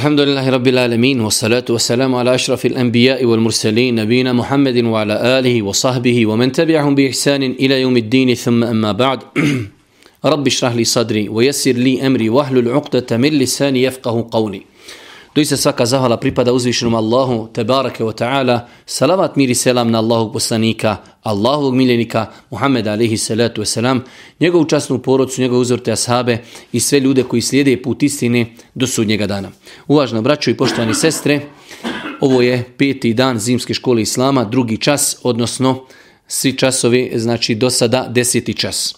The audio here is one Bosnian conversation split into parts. الحمد لله رب العالمين والصلاة والسلام على أشرف الأنبياء والمرسلين نبينا محمد وعلى آله وصحبه ومن تبعهم بإحسان إلى يوم الدين ثم أما بعد رب اشرح لي صدري ويسر لي أمري واهل العقدة من لساني يفقه قولي Doista svaka zahvala pripada uzvišenom Allahu, te tebarake wa ta'ala, salavat miri selam na Allahog poslanika, Allahovog miljenika, Muhammeda alihi salatu wasalam, njegovu časnu porodcu, njegove uzorte ashabe i sve ljude koji slijede put istine do sudnjega dana. Uvažno braćo i poštovani sestre, ovo je peti dan zimske škole Islama, drugi čas, odnosno svi časovi, znači do sada deseti čas.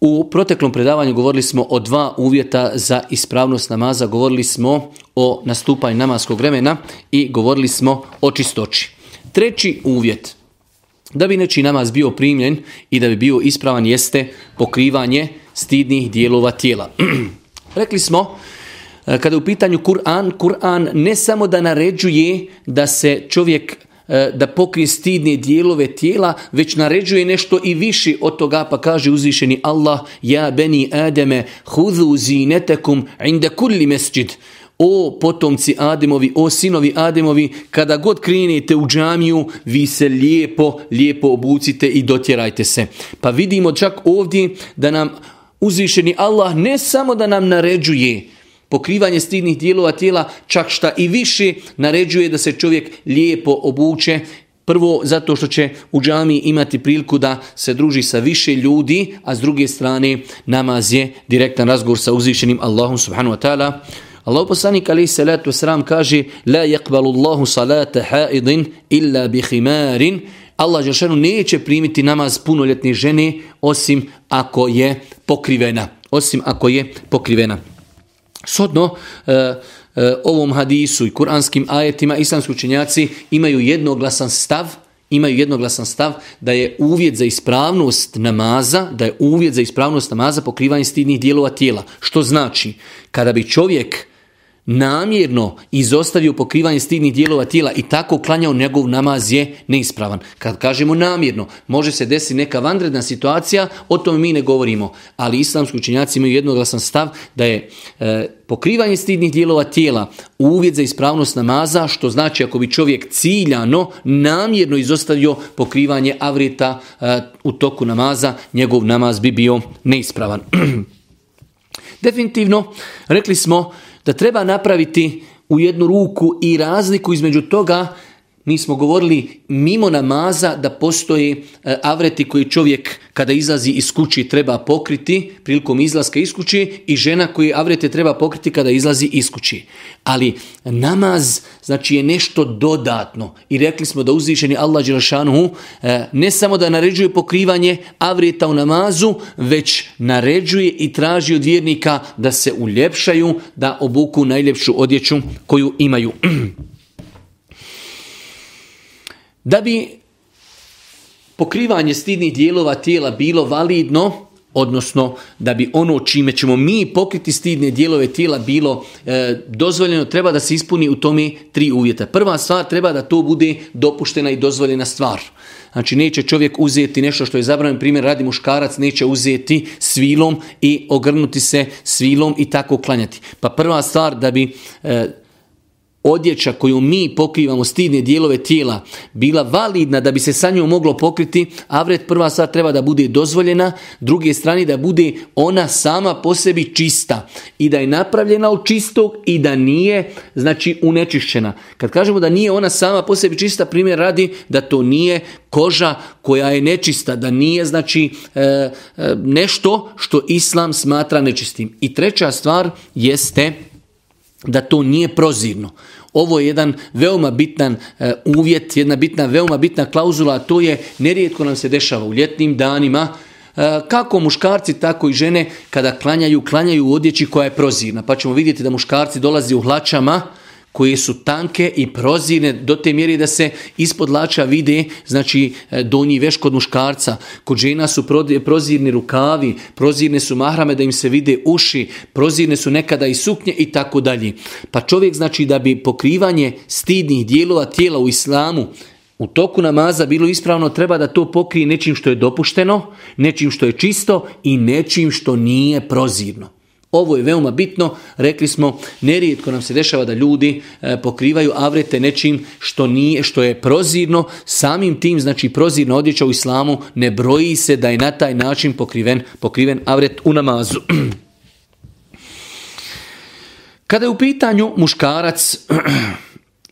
U proteklom predavanju govorili smo o dva uvjeta za ispravnost namaza, govorili smo o nastupanju namaskog vremena i govorili smo o čistoći. Treći uvjet da bi nečiji namaz bio primljen i da bi bio ispravan jeste pokrivanje stidnih dijelova tijela. Rekli smo eh, kada je u pitanju Kur'an, Kur'an ne samo da naređuje da se čovjek E, da pokrije stidne dijelove tijela, već naređuje nešto i više od toga, pa kaže uzvišeni Allah, ja beni Ademe, hudu zinetekum inda kulli mesđid. O potomci Ademovi, o sinovi Ademovi, kada god krenete u džamiju, vi se lijepo, lijepo obucite i dotjerajte se. Pa vidimo čak ovdje da nam uzvišeni Allah ne samo da nam naređuje, pokrivanje stidnih dijelova tijela, čak šta i više, naređuje da se čovjek lijepo obuče, Prvo, zato što će u džami imati priliku da se druži sa više ljudi, a s druge strane namaz je direktan razgovor sa uzvišenim Allahom subhanu wa ta'ala. Allah poslanik alaih salatu sram kaže La yakbalu Allahu salata haidin illa bi himarin Allah Žešanu neće primiti namaz punoljetne žene osim ako je pokrivena. Osim ako je pokrivena. Sodno, e, e, ovom hadisu i kuranskim ajetima islamski učenjaci imaju jednoglasan stav imaju jednoglasan stav da je uvjet za ispravnost namaza, da je uvjet za ispravnost namaza pokrivanje stidnih dijelova tijela. Što znači, kada bi čovjek namjerno izostavio pokrivanje stidnih dijelova tijela i tako klanjao njegov namaz je neispravan. Kad kažemo namjerno, može se desiti neka vanredna situacija, o tome mi ne govorimo. Ali islamski učinjaci imaju jednoglasan stav da je e, pokrivanje stidnih dijelova tijela uvjet za ispravnost namaza, što znači ako bi čovjek ciljano, namjerno izostavio pokrivanje avrita e, u toku namaza, njegov namaz bi bio neispravan. Definitivno, rekli smo da treba napraviti u jednu ruku i razliku između toga mi smo govorili mimo namaza da postoji e, avreti koji čovjek kada izlazi iz kući treba pokriti prilikom izlaska iz kući i žena koji avrete treba pokriti kada izlazi iz kući. Ali namaz znači je nešto dodatno i rekli smo da uzvišeni Allah e, ne samo da naređuje pokrivanje avreta u namazu, već naređuje i traži od vjernika da se uljepšaju, da obuku najljepšu odjeću koju imaju. Da bi pokrivanje stidnih dijelova tijela bilo validno, odnosno da bi ono čime ćemo mi pokriti stidne dijelove tijela bilo e, dozvoljeno, treba da se ispuni u tome tri uvjeta. Prva stvar treba da to bude dopuštena i dozvoljena stvar. Znači neće čovjek uzeti nešto što je zabranjeno, primjer radi muškarac, neće uzeti svilom i ogrnuti se svilom i tako klanjati. Pa prva stvar da bi e, odjeća koju mi pokrivamo stidne dijelove tijela bila validna da bi se sa njom moglo pokriti, avret prva stvar treba da bude dozvoljena, druge strane da bude ona sama po sebi čista i da je napravljena od čistog i da nije znači unečišćena. Kad kažemo da nije ona sama po sebi čista, primjer radi da to nije koža koja je nečista, da nije znači e, e, nešto što islam smatra nečistim. I treća stvar jeste da to nije prozirno. Ovo je jedan veoma bitan eh, uvjet, jedna bitna, veoma bitna klauzula, a to je nerijetko nam se dešava u ljetnim danima, eh, kako muškarci, tako i žene, kada klanjaju, klanjaju u odjeći koja je prozirna. Pa ćemo vidjeti da muškarci dolazi u hlačama, koje su tanke i prozirne do te mjere da se ispod lača vide znači e, donji veš kod muškarca. Kod žena su prozirni rukavi, prozirne su mahrame da im se vide uši, prozirne su nekada i suknje i tako dalje. Pa čovjek znači da bi pokrivanje stidnih dijelova tijela u islamu u toku namaza bilo ispravno treba da to pokrije nečim što je dopušteno, nečim što je čisto i nečim što nije prozirno. Ovo je veoma bitno, rekli smo, nerijetko nam se dešava da ljudi e, pokrivaju avrete nečim što nije, što je prozirno, samim tim, znači prozirno odjeća u islamu ne broji se da je na taj način pokriven, pokriven avret u namazu. Kada je u pitanju muškarac,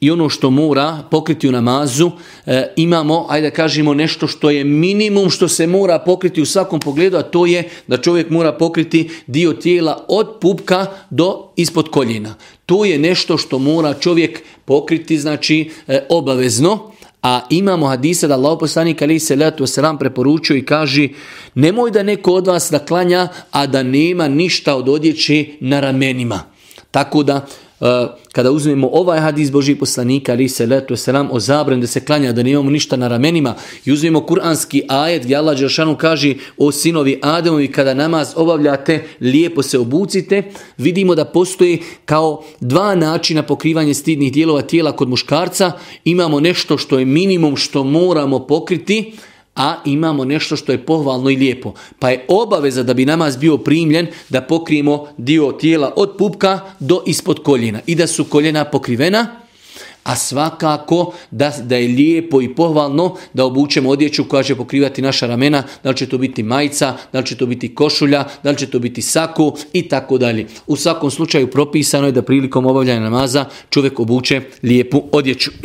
i ono što mora pokriti u namazu e, imamo, ajde da kažemo, nešto što je minimum što se mora pokriti u svakom pogledu, a to je da čovjek mora pokriti dio tijela od pupka do ispod koljena. To je nešto što mora čovjek pokriti, znači e, obavezno. A imamo hadisa da Allah poslanik ali se letu preporučio i kaže nemoj da neko od vas da klanja, a da nema ništa od odjeće na ramenima. Tako da Eh, kada uzmemo ovaj hadis Božih poslanika ali se letu nam o zabran da se klanja da nemamo ništa na ramenima i uzmemo kuranski ajet gdje Allah Đeršanu kaže o sinovi Ademovi kada namaz obavljate lijepo se obucite vidimo da postoji kao dva načina pokrivanje stidnih dijelova tijela kod muškarca imamo nešto što je minimum što moramo pokriti a imamo nešto što je pohvalno i lijepo. Pa je obaveza da bi namaz bio primljen da pokrijemo dio tijela od pupka do ispod koljena i da su koljena pokrivena, a svakako da, da je lijepo i pohvalno da obučemo odjeću koja će pokrivati naša ramena, da li će to biti majca, da li će to biti košulja, da li će to biti sako i tako dalje. U svakom slučaju propisano je da prilikom obavljanja namaza čovjek obuče lijepu odjeću.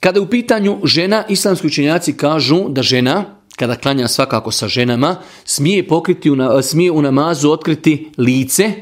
Kada je u pitanju žena, islamski učenjaci kažu da žena, kada klanja svakako sa ženama, smije, pokriti, smije u namazu otkriti lice,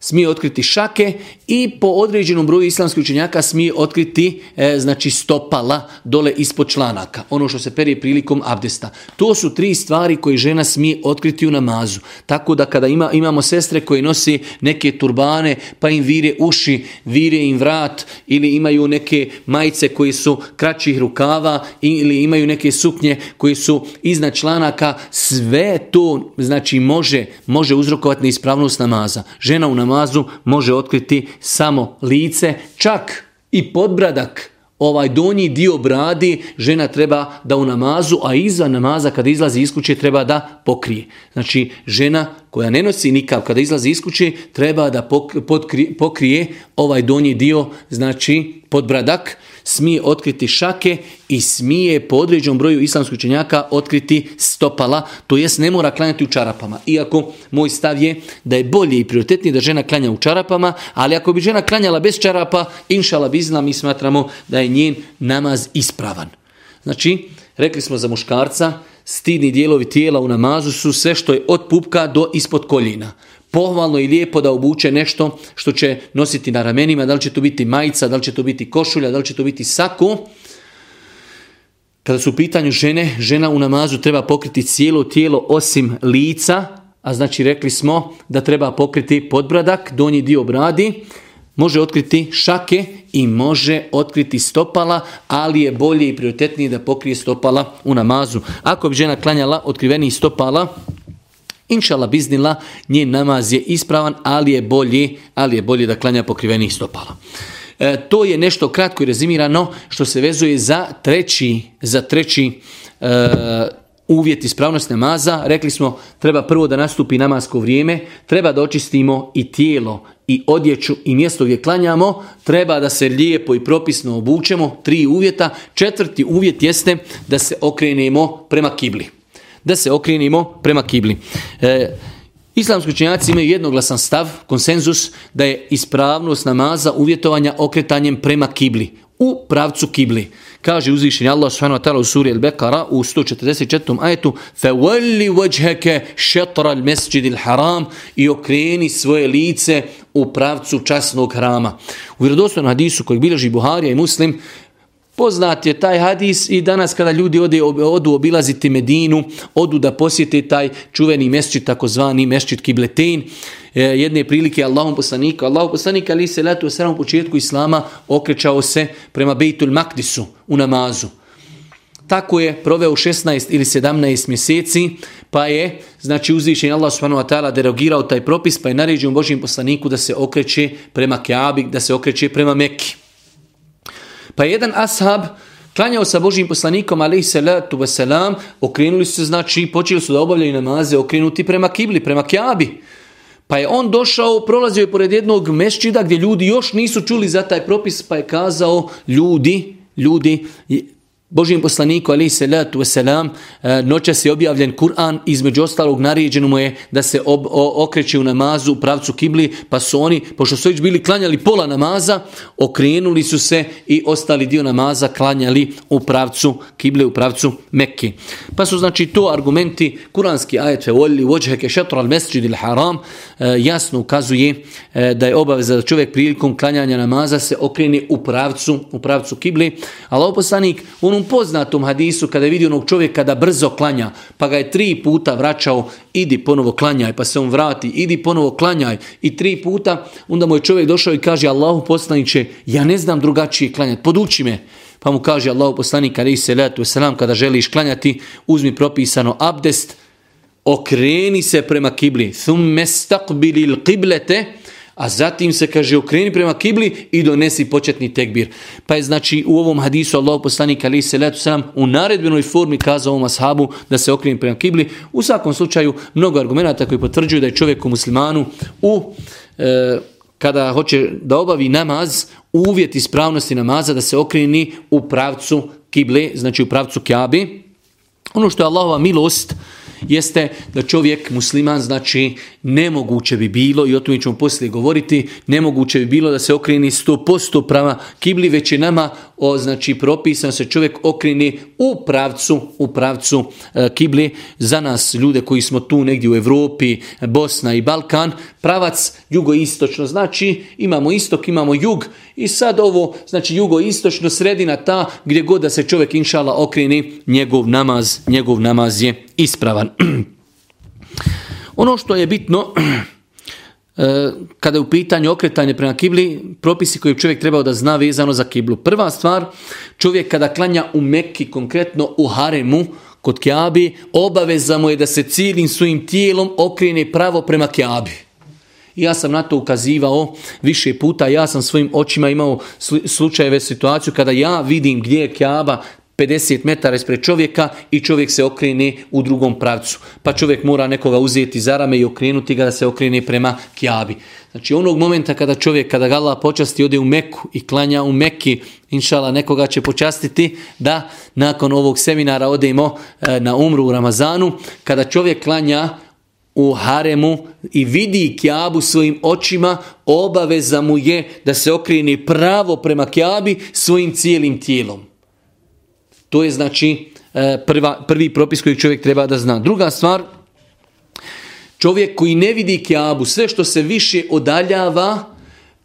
smije otkriti šake i po određenom broju islamskih učenjaka smije otkriti e, znači stopala dole ispod članaka, ono što se peri prilikom abdesta. To su tri stvari koje žena smije otkriti u namazu. Tako da kada ima, imamo sestre koje nosi neke turbane pa im vire uši, vire im vrat ili imaju neke majice koje su kraćih rukava ili imaju neke suknje koje su iznad članaka, sve to znači može, može uzrokovati neispravnost namaza. Žena u namazu može otkriti samo lice, čak i podbradak, ovaj donji dio bradi žena treba da u namazu, a iza namaza kada izlazi iz kuće treba da pokrije. Znači žena koja ne nosi nikav kada izlazi iz kuće treba da pokrije, pokrije ovaj donji dio, znači podbradak smije otkriti šake i smije po određenom broju islamskih učenjaka otkriti stopala, to jest ne mora klanjati u čarapama. Iako moj stav je da je bolje i prioritetnije da žena klanja u čarapama, ali ako bi žena klanjala bez čarapa, inšala bizna, mi smatramo da je njen namaz ispravan. Znači, rekli smo za muškarca, stidni dijelovi tijela u namazu su sve što je od pupka do ispod koljina pohvalno i lijepo da obuče nešto što će nositi na ramenima, da li će to biti majica, da li će to biti košulja, da li će to biti sako. Kada su u pitanju žene, žena u namazu treba pokriti cijelo tijelo osim lica, a znači rekli smo da treba pokriti podbradak, donji dio bradi, može otkriti šake i može otkriti stopala, ali je bolje i prioritetnije da pokrije stopala u namazu. Ako bi žena klanjala otkriveni stopala, Inšala biznila, njen namaz je ispravan, ali je bolji, ali je bolje da klanja pokriveni stopala. E, to je nešto kratko i rezimirano što se vezuje za treći, za treći e, uvjet ispravnost namaza, rekli smo treba prvo da nastupi namasko vrijeme, treba da očistimo i tijelo i odjeću i mjesto gdje klanjamo, treba da se lijepo i propisno obučemo, tri uvjeta, četvrti uvjet jeste da se okrenemo prema kibli da se okrenimo prema kibli. E, Islamski učenjaci imaju jednoglasan stav, konsenzus, da je ispravnost namaza uvjetovanja okretanjem prema kibli, u pravcu kibli. Kaže uzvišenje Allah subhanahu wa u suri Al-Bekara u 144. ajetu فَوَلِّ وَجْهَكَ شَطْرَ haram i okreni svoje lice u pravcu časnog hrama. U vjerodostojnom hadisu kojeg bilježi Buharija i Muslim Poznat je taj hadis i danas kada ljudi ode, odu obilaziti Medinu, odu da posjete taj čuveni tako takozvani mesčit kibletin e, jedne prilike Allahom poslanika. Allahom poslanika ali se letu u početku Islama okrećao se prema Bejtul Makdisu u namazu. Tako je proveo 16 ili 17 mjeseci, pa je, znači uzvišen Allah subhanahu wa ta'ala derogirao taj propis, pa je naređen Božim poslaniku da se okreće prema Keabi, da se okreće prema Mekki. Pa jedan ashab klanjao sa Božim poslanikom, ali i salatu wasalam, okrenuli su se, znači, počeli su da obavljaju namaze, okrenuti prema kibli, prema kjabi. Pa je on došao, prolazio je pored jednog mešćida gdje ljudi još nisu čuli za taj propis, pa je kazao, ljudi, ljudi, Božijem poslaniku alaihi salatu wasalam e, noćas je objavljen Kur'an između ostalog naređeno mu je da se ob, okreće u namazu u pravcu kibli pa su oni pošto su već bili klanjali pola namaza okrenuli su se i ostali dio namaza klanjali u pravcu kible u pravcu Mekke. Pa su znači to argumenti kuranski ajet fevolli vođheke al mesjid haram e, jasno ukazuje e, da je obaveza da čovjek prilikom klanjanja namaza se okrene u pravcu u pravcu kibli. Allah poslanik onom poznatom hadisu kada je vidio onog čovjeka da brzo klanja, pa ga je tri puta vraćao, idi ponovo klanjaj, pa se on vrati, idi ponovo klanjaj i tri puta, onda mu je čovjek došao i kaže Allahu poslaniće, ja ne znam drugačije klanjati, poduči me. Pa mu kaže Allahu poslanik kada se letu selam kada želiš klanjati, uzmi propisano abdest, okreni se prema kibli, a zatim se kaže okreni prema kibli i donesi početni tekbir. Pa je znači u ovom hadisu Allah poslanik ali se letu sam u naredbenoj formi kazao ovom ashabu da se okreni prema kibli. U svakom slučaju mnogo argumenata koji potvrđuju da je čovjeku muslimanu u e, kada hoće da obavi namaz, uvjet ispravnosti namaza da se okreni u pravcu kible, znači u pravcu kjabi. Ono što je Allahova milost jeste da čovjek musliman znači Nemoguće bi bilo, i o tome ćemo poslije govoriti, nemoguće bi bilo da se okreni 100% prava kibli, već je nama o, znači, propisan se čovjek okreni u pravcu, u pravcu e, kibli. Za nas ljude koji smo tu negdje u Europi, Bosna i Balkan, pravac jugoistočno, znači imamo istok, imamo jug i sad ovo, znači jugoistočno sredina ta gdje god da se čovjek inšala okreni, njegov namaz, njegov namaz je ispravan. Ono što je bitno e, kada je u pitanju okretanje prema kibli, propisi koje čovjek trebao da zna vezano za kiblu. Prva stvar, čovjek kada klanja u Mekki, konkretno u Haremu, kod Kjabi, obaveza mu je da se cijelim svojim tijelom okrene pravo prema Kjabi. Ja sam na to ukazivao više puta, ja sam svojim očima imao slučajeve situaciju kada ja vidim gdje je Kjaba, 50 metara ispred čovjeka i čovjek se okreni u drugom pravcu. Pa čovjek mora nekoga uzeti za rame i okrenuti ga da se okreni prema kjabi. Znači onog momenta kada čovjek, kada ga Allah počasti, ode u Meku i klanja u Meki, inšala nekoga će počastiti da nakon ovog seminara odemo e, na umru u Ramazanu. Kada čovjek klanja u haremu i vidi kjabu svojim očima, obaveza mu je da se okreni pravo prema kjabi svojim cijelim tijelom. To je znači e, prva, prvi propis koji čovjek treba da zna. Druga stvar, čovjek koji ne vidi kjabu, sve što se više odaljava,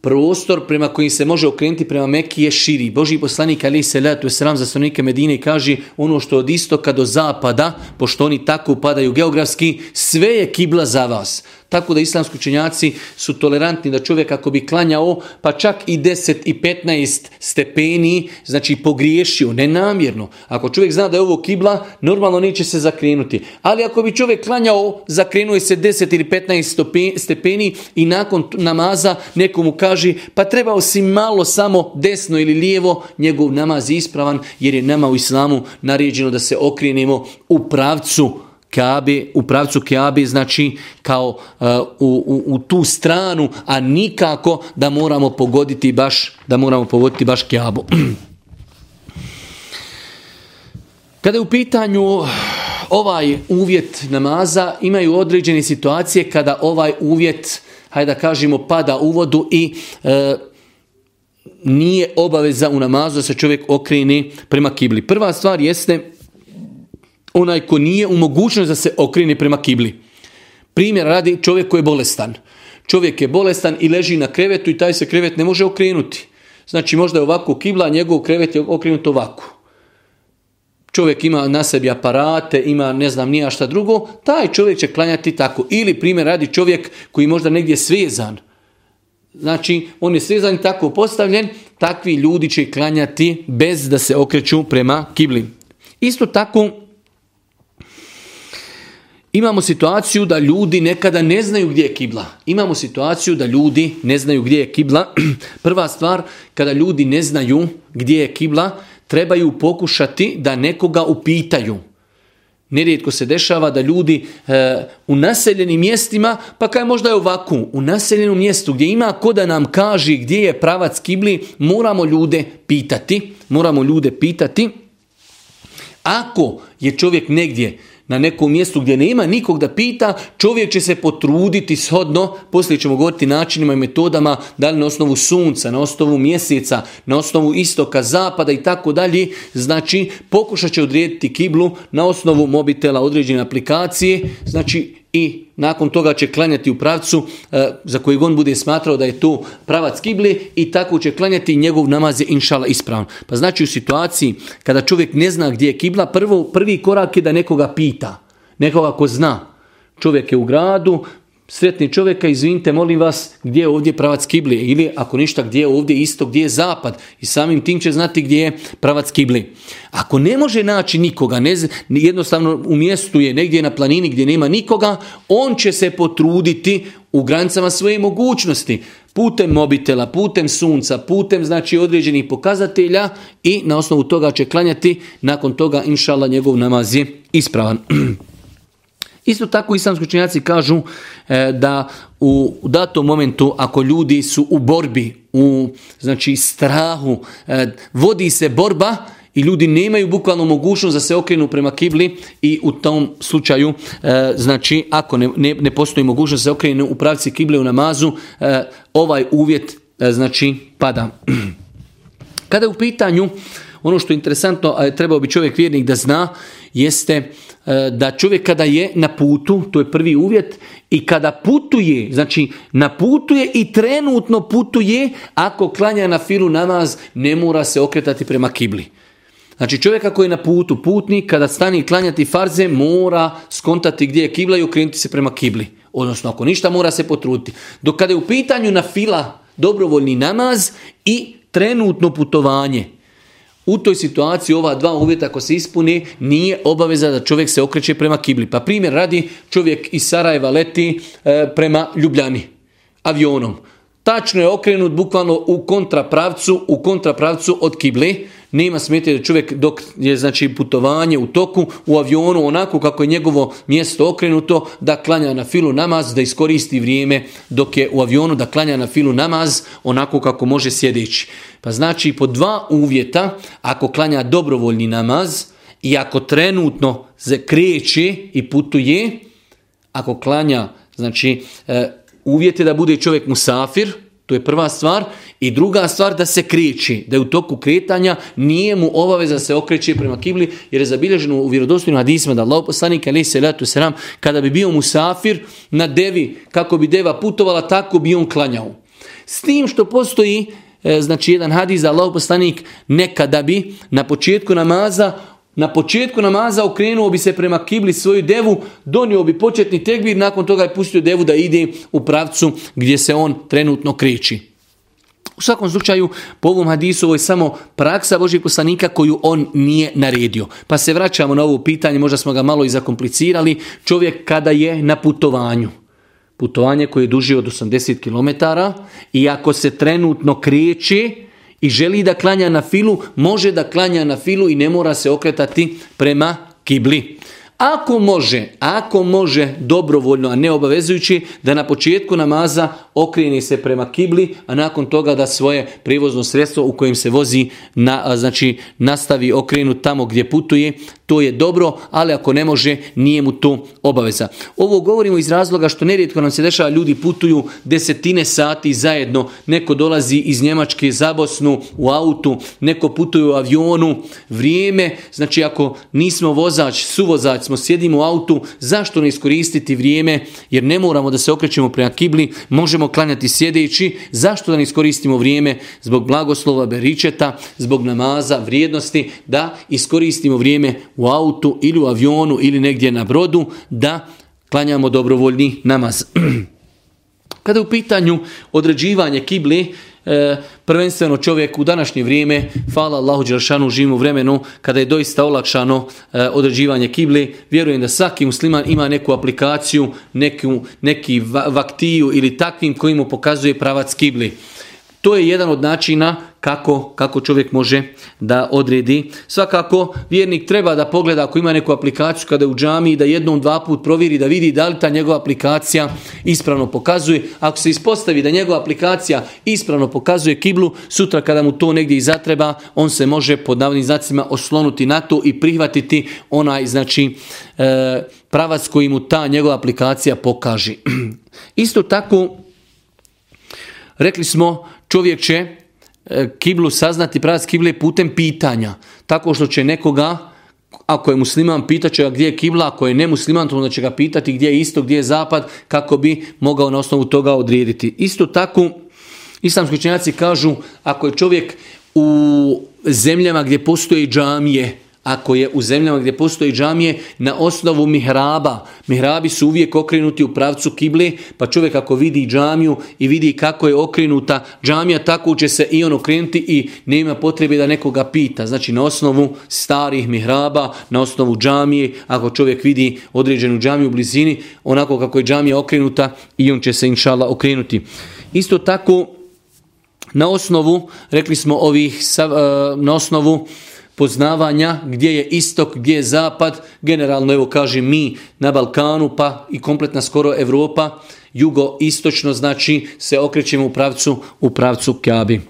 prostor prema kojim se može okrenuti prema Mekije, je širi. Boži poslanik Ali je Sram za stanovnike Medine kaže ono što od istoka do zapada, pošto oni tako upadaju geografski, sve je kibla za vas. Tako da islamski učenjaci su tolerantni da čovjek ako bi klanjao pa čak i 10 i 15 stepeni, znači pogriješio, nenamjerno. Ako čovjek zna da je ovo kibla, normalno neće se zakrenuti. Ali ako bi čovjek klanjao, zakrenuje se 10 ili 15 stepeni i nakon namaza nekomu kaže pa trebao si malo samo desno ili lijevo, njegov namaz je ispravan jer je nama u islamu naređeno da se okrenemo u pravcu Kabe, u pravcu Kabe, znači kao eh, u, u, tu stranu, a nikako da moramo pogoditi baš, da moramo pogoditi baš kabu. Kada je u pitanju ovaj uvjet namaza, imaju određene situacije kada ovaj uvjet, hajde da kažemo, pada u vodu i eh, nije obaveza u namazu da se čovjek okreni prema kibli. Prva stvar jeste onaj ko nije u mogućnosti da se okrene prema kibli. Primjer radi čovjek koji je bolestan. Čovjek je bolestan i leži na krevetu i taj se krevet ne može okrenuti. Znači možda je ovako kibla, a njegov krevet je okrenut ovako. Čovjek ima na sebi aparate, ima ne znam nija šta drugo, taj čovjek će klanjati tako. Ili primjer radi čovjek koji možda negdje svezan. Znači, on je svezan i tako postavljen, takvi ljudi će klanjati bez da se okreću prema kibli. Isto tako, Imamo situaciju da ljudi nekada ne znaju gdje je kibla. Imamo situaciju da ljudi ne znaju gdje je kibla. Prva stvar, kada ljudi ne znaju gdje je kibla, trebaju pokušati da nekoga upitaju. Nerijetko se dešava da ljudi e, u naseljenim mjestima, pa kaj možda je ovako, u naseljenom mjestu gdje ima ko da nam kaže gdje je pravac kibli, moramo ljude pitati. Moramo ljude pitati. Ako je čovjek negdje na nekom mjestu gdje nema nikog da pita, čovjek će se potruditi shodno, poslije ćemo govoriti načinima i metodama, da li na osnovu sunca, na osnovu mjeseca, na osnovu istoka, zapada i tako dalje, znači pokušat će odrediti kiblu na osnovu mobitela određene aplikacije, znači i nakon toga će klanjati u pravcu e, za koji on bude smatrao da je to pravac kibli i tako će klanjati njegov namaz je inšala ispravan. Pa znači u situaciji kada čovjek ne zna gdje je kibla, prvo, prvi korak je da nekoga pita, nekoga ko zna. Čovjek je u gradu, sretni čovjeka, izvinite, molim vas, gdje je ovdje pravac kibli? Ili ako ništa, gdje je ovdje isto, gdje je zapad? I samim tim će znati gdje je pravac kibli. Ako ne može naći nikoga, jednostavno u mjestu je negdje na planini gdje nema nikoga, on će se potruditi u granicama svoje mogućnosti putem mobitela, putem sunca, putem znači određenih pokazatelja i na osnovu toga će klanjati, nakon toga inšala njegov namaz je ispravan. Isto tako islamski učenjaci kažu e, da u datom momentu ako ljudi su u borbi, u znači strahu, e, vodi se borba i ljudi nemaju bukvalno mogućnost da se okrenu prema kibli i u tom slučaju, e, znači ako ne, ne, postoji mogućnost da se okrenu u pravci kible u namazu, ovaj uvjet znači pada. Kada je u pitanju, ono što je interesantno, a trebao bi čovjek vjernik da zna, jeste E, da čovjek kada je na putu, to je prvi uvjet, i kada putuje, znači na putuje i trenutno putuje, ako klanja na filu namaz, ne mora se okretati prema kibli. Znači čovjek ako je na putu, putnik, kada stani klanjati farze, mora skontati gdje je kibla i okrenuti se prema kibli. Odnosno, ako ništa, mora se potruditi. Dok kada je u pitanju na fila dobrovoljni namaz i trenutno putovanje, u toj situaciji ova dva uvjeta ako se ispuni nije obaveza da čovjek se okreće prema kibli. Pa primjer radi čovjek iz Sarajeva leti e, prema Ljubljani avionom. Tačno je okrenut bukvalno u kontrapravcu, u kontrapravcu od kibli nema smeta da čovjek dok je znači putovanje u toku u avionu onako kako je njegovo mjesto okrenuto da klanja na filu namaz, da iskoristi vrijeme dok je u avionu da klanja na filu namaz onako kako može sjedeći. Pa znači po dva uvjeta ako klanja dobrovoljni namaz i ako trenutno se kreće i putuje, ako klanja znači e, uvjete da bude čovjek musafir, to je prva stvar. I druga stvar da se kriči, da je u toku kretanja nije mu obaveza se okreće prema kibli jer je zabilježeno u vjerodostojnim hadisima da Allah poslanik ali se letu selam kada bi bio musafir na devi kako bi deva putovala tako bi on klanjao. S tim što postoji e, znači jedan hadis da Allah poslanik nekada bi na početku namaza na početku namaza okrenuo bi se prema kibli svoju devu, donio bi početni tekbir, nakon toga je pustio devu da ide u pravcu gdje se on trenutno kreći. U svakom slučaju, po ovom hadisu, ovo je samo praksa Božih poslanika koju on nije naredio. Pa se vraćamo na ovo pitanje, možda smo ga malo i zakomplicirali. Čovjek kada je na putovanju, putovanje koje je duži od 80 km i ako se trenutno kreće i želi da klanja na filu, može da klanja na filu i ne mora se okretati prema kibli. Ako može, ako može dobrovoljno, a ne obavezujući, da na početku namaza okreni se prema kibli, a nakon toga da svoje privozno sredstvo u kojem se vozi na, znači, nastavi okrenu tamo gdje putuje, to je dobro, ali ako ne može, nije mu to obaveza. Ovo govorimo iz razloga što nerijetko nam se dešava, ljudi putuju desetine sati zajedno, neko dolazi iz Njemačke za Bosnu u autu, neko putuje u avionu, vrijeme, znači ako nismo vozač, suvozač smo, sjedimo u autu, zašto ne iskoristiti vrijeme, jer ne moramo da se okrećemo prema kibli, možemo klanjati sjedeći, zašto da ne iskoristimo vrijeme zbog blagoslova beričeta, zbog namaza, vrijednosti, da iskoristimo vrijeme u autu ili u avionu ili negdje na brodu da klanjamo dobrovoljni namaz. Kada u pitanju određivanje kibli, e, prvenstveno čovjek u današnje vrijeme, hvala Allahu Đelšanu, živimo vremenu kada je doista olakšano e, određivanje kibli. Vjerujem da svaki musliman ima neku aplikaciju, neku, neki vaktiju ili takvim kojim mu pokazuje pravac kibli. To je jedan od načina kako, kako čovjek može da odredi. Svakako, vjernik treba da pogleda ako ima neku aplikaciju kada je u džami, da jednom, dva put provjeri, da vidi da li ta njegova aplikacija ispravno pokazuje. Ako se ispostavi da njegova aplikacija ispravno pokazuje kiblu, sutra kada mu to negdje i zatreba, on se može pod navodnim znacima oslonuti na to i prihvatiti onaj, znači, e, pravac koji mu ta njegova aplikacija pokaži. Isto tako, rekli smo, Čovjek će e, kiblu saznati pravac kible putem pitanja. Tako što će nekoga, ako je musliman, pitat će gdje je kibla, ako je musliman, onda će ga pitati gdje je isto, gdje je zapad, kako bi mogao na osnovu toga odrediti. Isto tako, islamski učenjaci kažu, ako je čovjek u zemljama gdje postoje džamije, ako je u zemljama gdje postoji džamije na osnovu mihraba. Mihrabi su uvijek okrenuti u pravcu kible, pa čovjek ako vidi džamiju i vidi kako je okrenuta džamija, tako će se i on okrenuti i nema potrebe da nekoga pita. Znači na osnovu starih mihraba, na osnovu džamije, ako čovjek vidi određenu džamiju u blizini, onako kako je džamija okrenuta i on će se inšala okrenuti. Isto tako na osnovu, rekli smo ovih, eh, na osnovu poznavanja gdje je istok, gdje je zapad, generalno evo kaže mi na Balkanu pa i kompletna skoro Europa, jugoistočno znači se okrećemo u pravcu u pravcu Kjabi.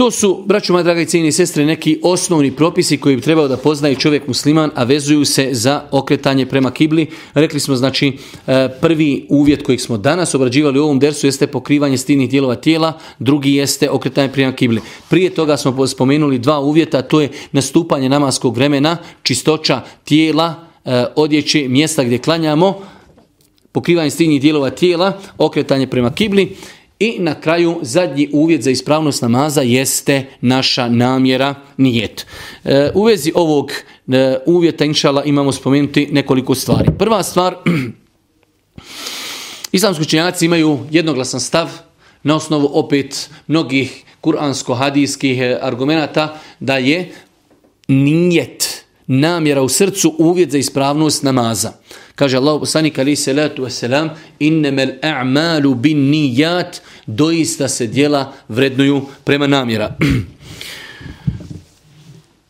To su, braću moja draga i sestre, neki osnovni propisi koji bi trebao da poznaje čovjek musliman, a vezuju se za okretanje prema kibli. Rekli smo, znači, e, prvi uvjet kojeg smo danas obrađivali u ovom dersu jeste pokrivanje stilnih dijelova tijela, drugi jeste okretanje prema kibli. Prije toga smo spomenuli dva uvjeta, to je nastupanje namaskog vremena, čistoća tijela, e, odjeće, mjesta gdje klanjamo, pokrivanje stilnih dijelova tijela, okretanje prema kibli i na kraju zadnji uvjet za ispravnost namaza jeste naša namjera nijet. E, u vezi ovog e, uvjeta inšala imamo spomenuti nekoliko stvari. Prva stvar, islamski učenjaci imaju jednoglasan stav na osnovu opet mnogih kuransko-hadijskih e, argumenata da je nijet namjera u srcu uvjet za ispravnost namaza. Kaže Allah poslanik ali salatu wasalam innamal a'malu bin nijat doista se djela vrednuju prema namjera.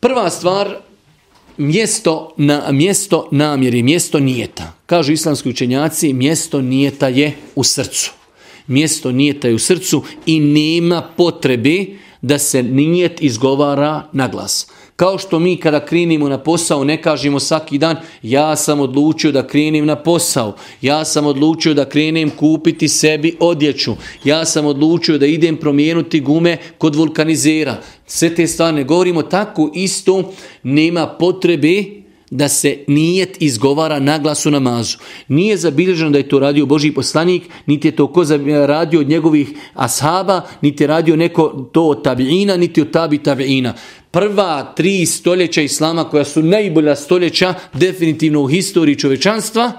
Prva stvar mjesto, na, mjesto namjeri, mjesto nijeta. Kažu islamski učenjaci, mjesto nijeta je u srcu. Mjesto nijeta je u srcu i nema potrebe da se nijet izgovara na glas. Kao što mi kada krenimo na posao ne kažemo svaki dan ja sam odlučio da krenem na posao, ja sam odlučio da krenem kupiti sebi odjeću, ja sam odlučio da idem promijenuti gume kod vulkanizera. Sve te stvari ne govorimo tako isto, nema potrebe da se nijet izgovara na glasu namazu. Nije zabilježeno da je to radio Boži poslanik, niti je to ko radio od njegovih ashaba, niti je radio neko to od tabiina, niti od tabi tabiina prva tri stoljeća islama koja su najbolja stoljeća definitivno u historiji čovečanstva,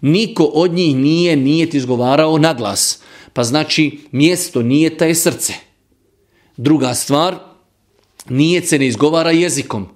niko od njih nije nijet izgovarao na glas. Pa znači mjesto nije taj srce. Druga stvar, nije se ne izgovara jezikom.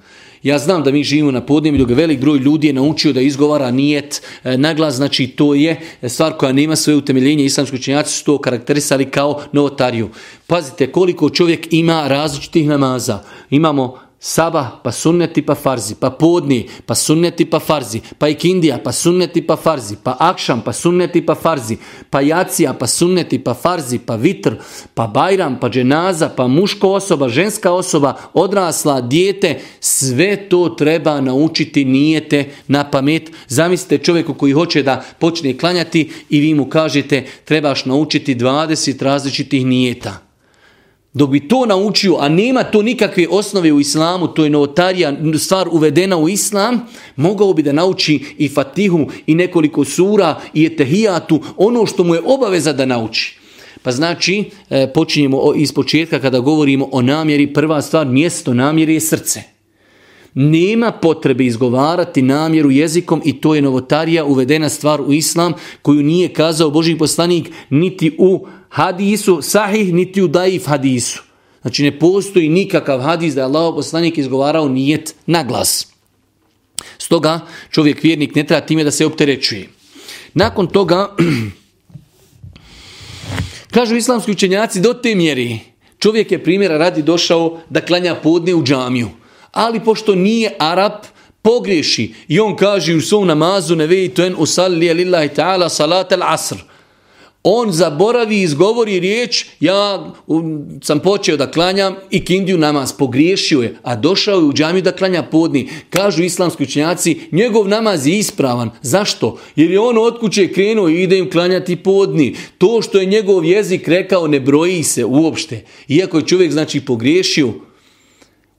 Ja znam da mi živimo na je velik broj ljudi je naučio da izgovara nijet e, naglas, znači to je stvar koja nema svoje utemeljenje. Islamski činjaci su to karakterisali kao novotariju. Pazite koliko čovjek ima različitih namaza. Imamo Saba, pa sunneti pa farzi, pa podni, pa sunneti pa farzi, pa ikindija, pa sunneti pa farzi, pa akšam, pa sunneti pa farzi, pa jacija, pa sunneti pa farzi, pa vitr, pa bajram, pa dženaza, pa muško osoba, ženska osoba, odrasla, dijete, sve to treba naučiti nijete na pamet. Zamislite čovjeku koji hoće da počne klanjati i vi mu kažete trebaš naučiti 20 različitih nijeta. Dok bi to naučio, a nema to nikakve osnove u islamu, to je novotarija, stvar uvedena u islam, mogao bi da nauči i fatihu, i nekoliko sura, i etehijatu, ono što mu je obaveza da nauči. Pa znači, e, počinjemo iz početka kada govorimo o namjeri, prva stvar, mjesto namjeri je srce. Nema potrebe izgovarati namjeru jezikom i to je novotarija uvedena stvar u islam koju nije kazao Boži poslanik niti u hadisu sahih niti u daif hadisu. Znači ne postoji nikakav hadis da je Allah poslanik izgovarao nijet na glas. Stoga čovjek vjernik ne treba time da se opterećuje. Nakon toga, kažu islamski učenjaci do te mjeri, čovjek je primjera radi došao da klanja podne u džamiju ali pošto nije Arab, pogriješi i on kaže u svom namazu ne vejtu en usalli lillahi ta'ala salat al asr. On zaboravi i izgovori riječ, ja sam počeo da klanjam i kindiju namaz, pogriješio je, a došao je u džamiju da klanja podni. Kažu islamski učenjaci, njegov namaz je ispravan. Zašto? Jer je on od kuće krenuo i ide im klanjati podni. To što je njegov jezik rekao ne broji se uopšte. Iako je čovjek znači pogriješio,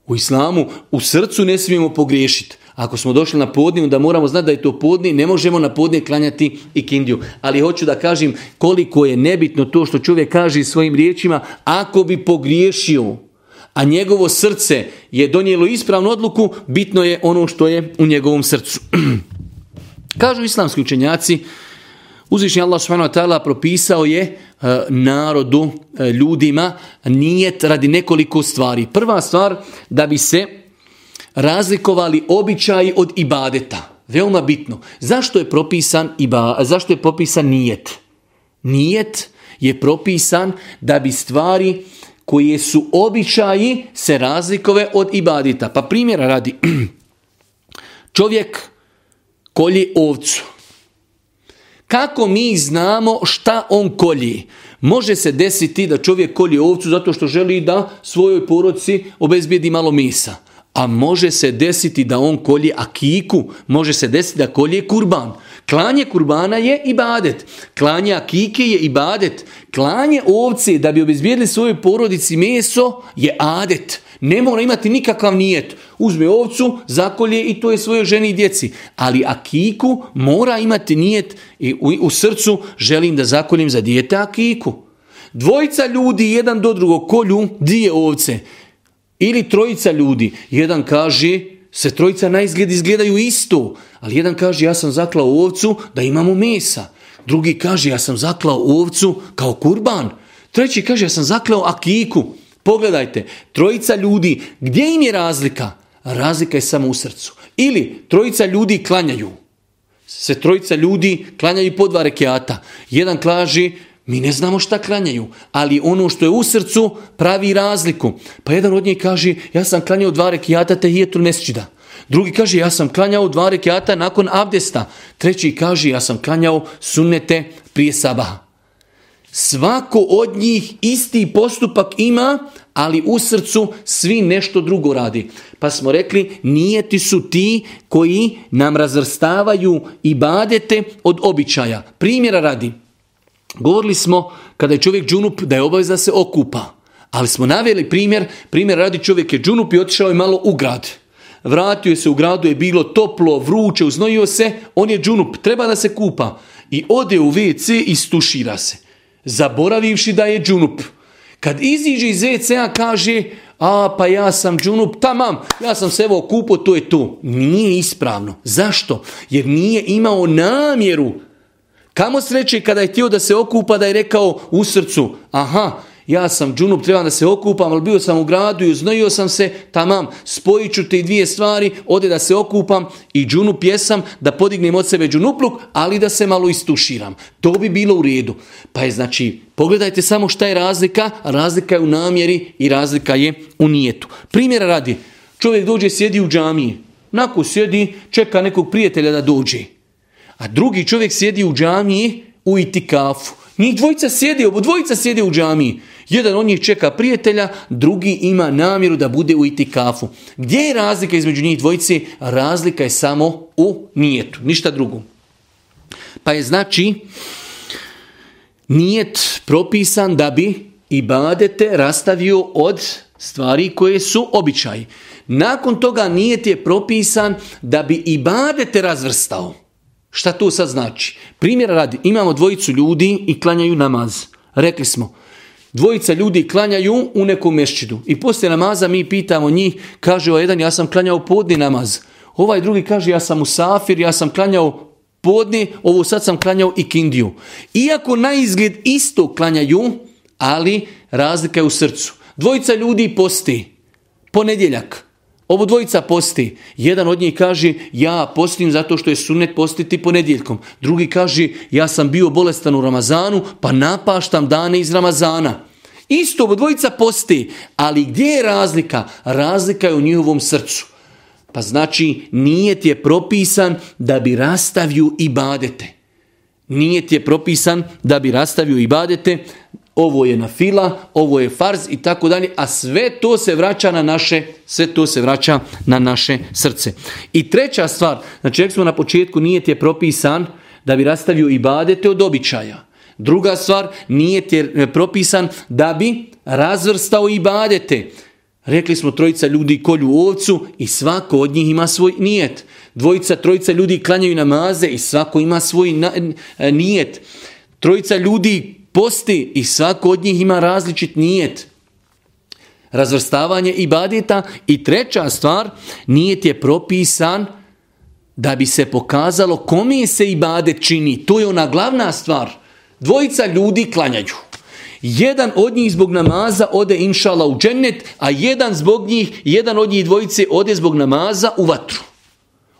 u islamu u srcu ne smijemo pogriješiti. Ako smo došli na podniju, da moramo znati da je to podni ne možemo na podnije klanjati i kindiju. Ali hoću da kažem koliko je nebitno to što čovjek kaže svojim riječima, ako bi pogriješio, a njegovo srce je donijelo ispravnu odluku, bitno je ono što je u njegovom srcu. Kažu islamski učenjaci, Uzvišnji Allah subhanahu propisao je e, narodu, e, ljudima nijet radi nekoliko stvari. Prva stvar da bi se razlikovali običaji od ibadeta. Veoma bitno. Zašto je propisan iba, zašto je propisan nijet? Nijet je propisan da bi stvari koje su običaji se razlikove od ibadeta. Pa primjera radi čovjek kolji ovcu kako mi znamo šta on kolji? Može se desiti da čovjek kolje ovcu zato što želi da svojoj poroci obezbijedi malo misa. A može se desiti da on kolji akiku, može se desiti da kolje kurban. Klanje kurbana je ibadet. Klanje akike je ibadet. Klanje ovce da bi obezbijedili svojoj porodici meso je adet. Ne mora imati nikakav nijet. Uzme ovcu, zakolje i to je svojoj ženi i djeci. Ali akiku mora imati nijet i u, srcu želim da zakoljem za dijete akiku. Dvojica ljudi jedan do drugog kolju dije ovce. Ili trojica ljudi. Jedan kaže, se trojica na izgled izgledaju isto, ali jedan kaže ja sam zaklao ovcu da imamo mesa. Drugi kaže ja sam zaklao ovcu kao kurban. Treći kaže ja sam zaklao akiku. Pogledajte, trojica ljudi, gdje im je razlika? Razlika je samo u srcu. Ili trojica ljudi klanjaju. Se trojica ljudi klanjaju po dva rekiata. Jedan klaži, mi ne znamo šta klanjaju, ali ono što je u srcu pravi razliku. Pa jedan od njih kaže, ja sam klanjao dva rekiata te hijetul Drugi kaže ja sam klanjao dva rekiata nakon abdesta. Treći kaže ja sam klanjao sunnete prije sabaha. Svako od njih isti postupak ima, ali u srcu svi nešto drugo radi. Pa smo rekli, nijeti su ti koji nam razvrstavaju i badete od običaja. Primjera radi. Govorili smo kada je čovjek džunup da je da se okupa. Ali smo naveli primjer, primjer radi čovjek je džunup i otišao je malo u grad vratio se u gradu, je bilo toplo, vruće, uznojio se, on je džunup, treba da se kupa. I ode u WC i stušira se, zaboravivši da je džunup. Kad iziđe iz WC-a kaže, a pa ja sam džunup, tamam, ja sam se evo kupo, to je to. Nije ispravno. Zašto? Jer nije imao namjeru. Kamo sreće kada je htio da se okupa, da je rekao u srcu, aha, ja sam džunup, trebam da se okupam, ali bio sam u gradu i uznojio sam se, tamam, spojit ću te dvije stvari, ode da se okupam i džunup jesam, da podignem od sebe džunupluk, ali da se malo istuširam. To bi bilo u redu. Pa je znači, pogledajte samo šta je razlika, razlika je u namjeri i razlika je u nijetu. Primjera radi, čovjek dođe sjedi u džamiji, Nakon sjedi, čeka nekog prijatelja da dođe. A drugi čovjek sjedi u džamiji u itikafu. Njih dvojica sjedi obo dvojica sjedi u džamiji. Jedan od njih čeka prijatelja, drugi ima namjeru da bude u itikafu. Gdje je razlika između njih dvojice? Razlika je samo u nijetu, ništa drugo. Pa je znači nijet propisan da bi i badete rastavio od stvari koje su običaj. Nakon toga nijet je propisan da bi i badete razvrstao. Šta to sad znači? Primjer radi, imamo dvojicu ljudi i klanjaju namaz. Rekli smo, dvojica ljudi klanjaju u nekom mešćidu. I poslije namaza mi pitamo njih, kaže ovaj jedan, ja sam klanjao podni namaz. Ovaj drugi kaže, ja sam u safir, ja sam klanjao podni, ovo sad sam klanjao i kindiju. Iako na izgled isto klanjaju, ali razlika je u srcu. Dvojica ljudi posti. Ponedjeljak. Ovo dvojica posti. Jedan od njih kaže ja postim zato što je sunet postiti ponedjeljkom. Drugi kaže ja sam bio bolestan u Ramazanu pa napaštam dane iz Ramazana. Isto ovo dvojica posti, ali gdje je razlika? Razlika je u njihovom srcu. Pa znači nijet je propisan da bi rastavio i badete. ti je propisan da bi rastavio i badete ovo je na fila, ovo je farz i tako dalje, a sve to se vraća na naše, sve to se vraća na naše srce. I treća stvar, znači rekli smo na početku, nije ti je propisan da bi rastavio i badete od običaja. Druga stvar, nije ti je e, propisan da bi razvrstao i badete. Rekli smo trojica ljudi kolju ovcu i svako od njih ima svoj nijet. Dvojica, trojica ljudi klanjaju namaze i svako ima svoj e, nijet. Trojica ljudi posti i svako od njih ima različit nijet. Razvrstavanje ibadeta i treća stvar, nijet je propisan da bi se pokazalo kome se ibadet čini. To je ona glavna stvar. Dvojica ljudi klanjaju. Jedan od njih zbog namaza ode inšala u džennet, a jedan zbog njih, jedan od njih dvojice ode zbog namaza u vatru.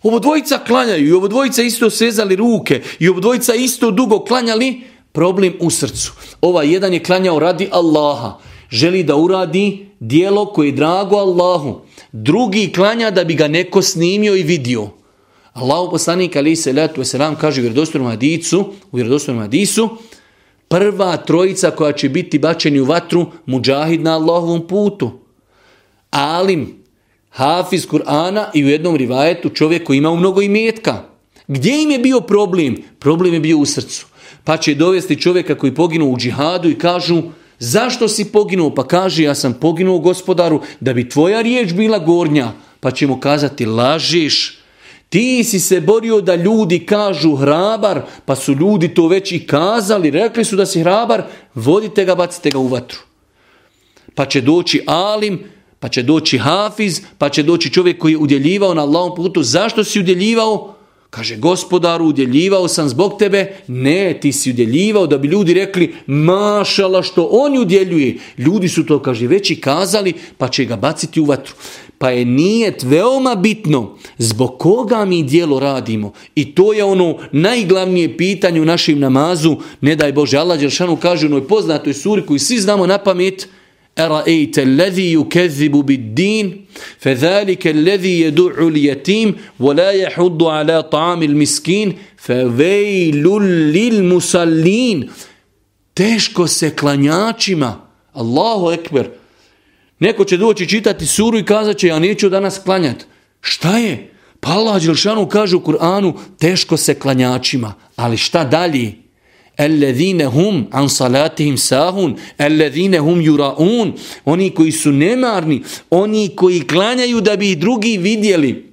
Ovo dvojica klanjaju i ovo dvojica isto sezali ruke i ovo dvojica isto dugo klanjali, problem u srcu. Ova jedan je klanjao radi Allaha. Želi da uradi dijelo koje je drago Allahu. Drugi klanja da bi ga neko snimio i vidio. Allahu poslanik ali se letu kaže u vjerodostojnom hadisu, u vjerodostojnom hadisu prva trojica koja će biti bačeni u vatru muđahid na Allahovom putu. Alim, hafiz Kur'ana i u jednom rivajetu čovjek koji ima mnogo imetka. Gdje im je bio problem? Problem je bio u srcu pa će dovesti čovjeka koji poginuo u džihadu i kažu zašto si poginuo? Pa kaže ja sam poginuo gospodaru da bi tvoja riječ bila gornja. Pa će mu kazati lažiš. Ti si se borio da ljudi kažu hrabar, pa su ljudi to već i kazali, rekli su da si hrabar, vodite ga, bacite ga u vatru. Pa će doći alim, pa će doći hafiz, pa će doći čovjek koji je udjeljivao na Allahom putu. Zašto si udjeljivao? Kaže, gospodaru, udjeljivao sam zbog tebe. Ne, ti si udjeljivao da bi ljudi rekli, mašala što on udjeljuje. Ljudi su to, kaže, već i kazali, pa će ga baciti u vatru. Pa je nijet veoma bitno zbog koga mi dijelo radimo. I to je ono najglavnije pitanje u našem namazu. Ne daj Bože, Allah Đeršanu kaže u onoj poznatoj suri koju svi znamo na pamet. أرأيت الذي يكذب بالدين فذلك الذي يدع اليتيم ولا يحض على طعام المسكين فويل Musallin. teško se klanjačima Allahu ekber neko će doći čitati suru i kazat će ja neću danas klanjati šta je? Pa Allah Đelšanu kaže u Kur'anu teško se klanjačima ali šta dalje? Ellezine hum an salatihim sahun, ellezine hum Juraun, oni koji su nemarni, oni koji klanjaju da bi drugi vidjeli.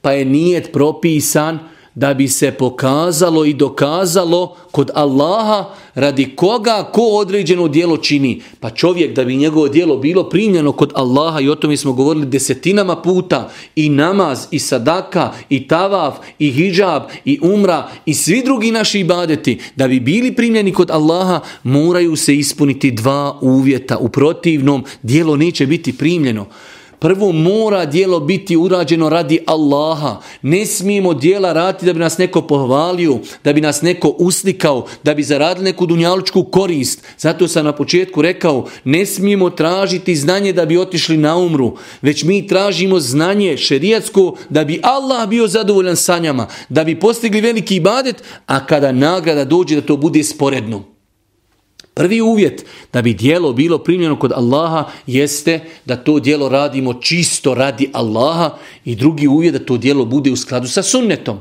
Pa je nijet propisan da bi se pokazalo i dokazalo kod Allaha radi koga ko određeno djelo čini. Pa čovjek da bi njegovo djelo bilo primljeno kod Allaha i o tome smo govorili desetinama puta i namaz i sadaka i tavaf i hijab i umra i svi drugi naši ibadeti da bi bili primljeni kod Allaha moraju se ispuniti dva uvjeta. U protivnom djelo neće biti primljeno. Prvo mora dijelo biti urađeno radi Allaha. Ne smijemo dijela raditi da bi nas neko pohvalio, da bi nas neko uslikao, da bi zaradili neku dunjalučku korist. Zato sam na početku rekao, ne smijemo tražiti znanje da bi otišli na umru, već mi tražimo znanje šerijatsko da bi Allah bio zadovoljan sanjama, da bi postigli veliki ibadet, a kada nagrada dođe da to bude sporedno. Prvi uvjet da bi dijelo bilo primljeno kod Allaha jeste da to dijelo radimo čisto radi Allaha i drugi uvjet da to dijelo bude u skladu sa sunnetom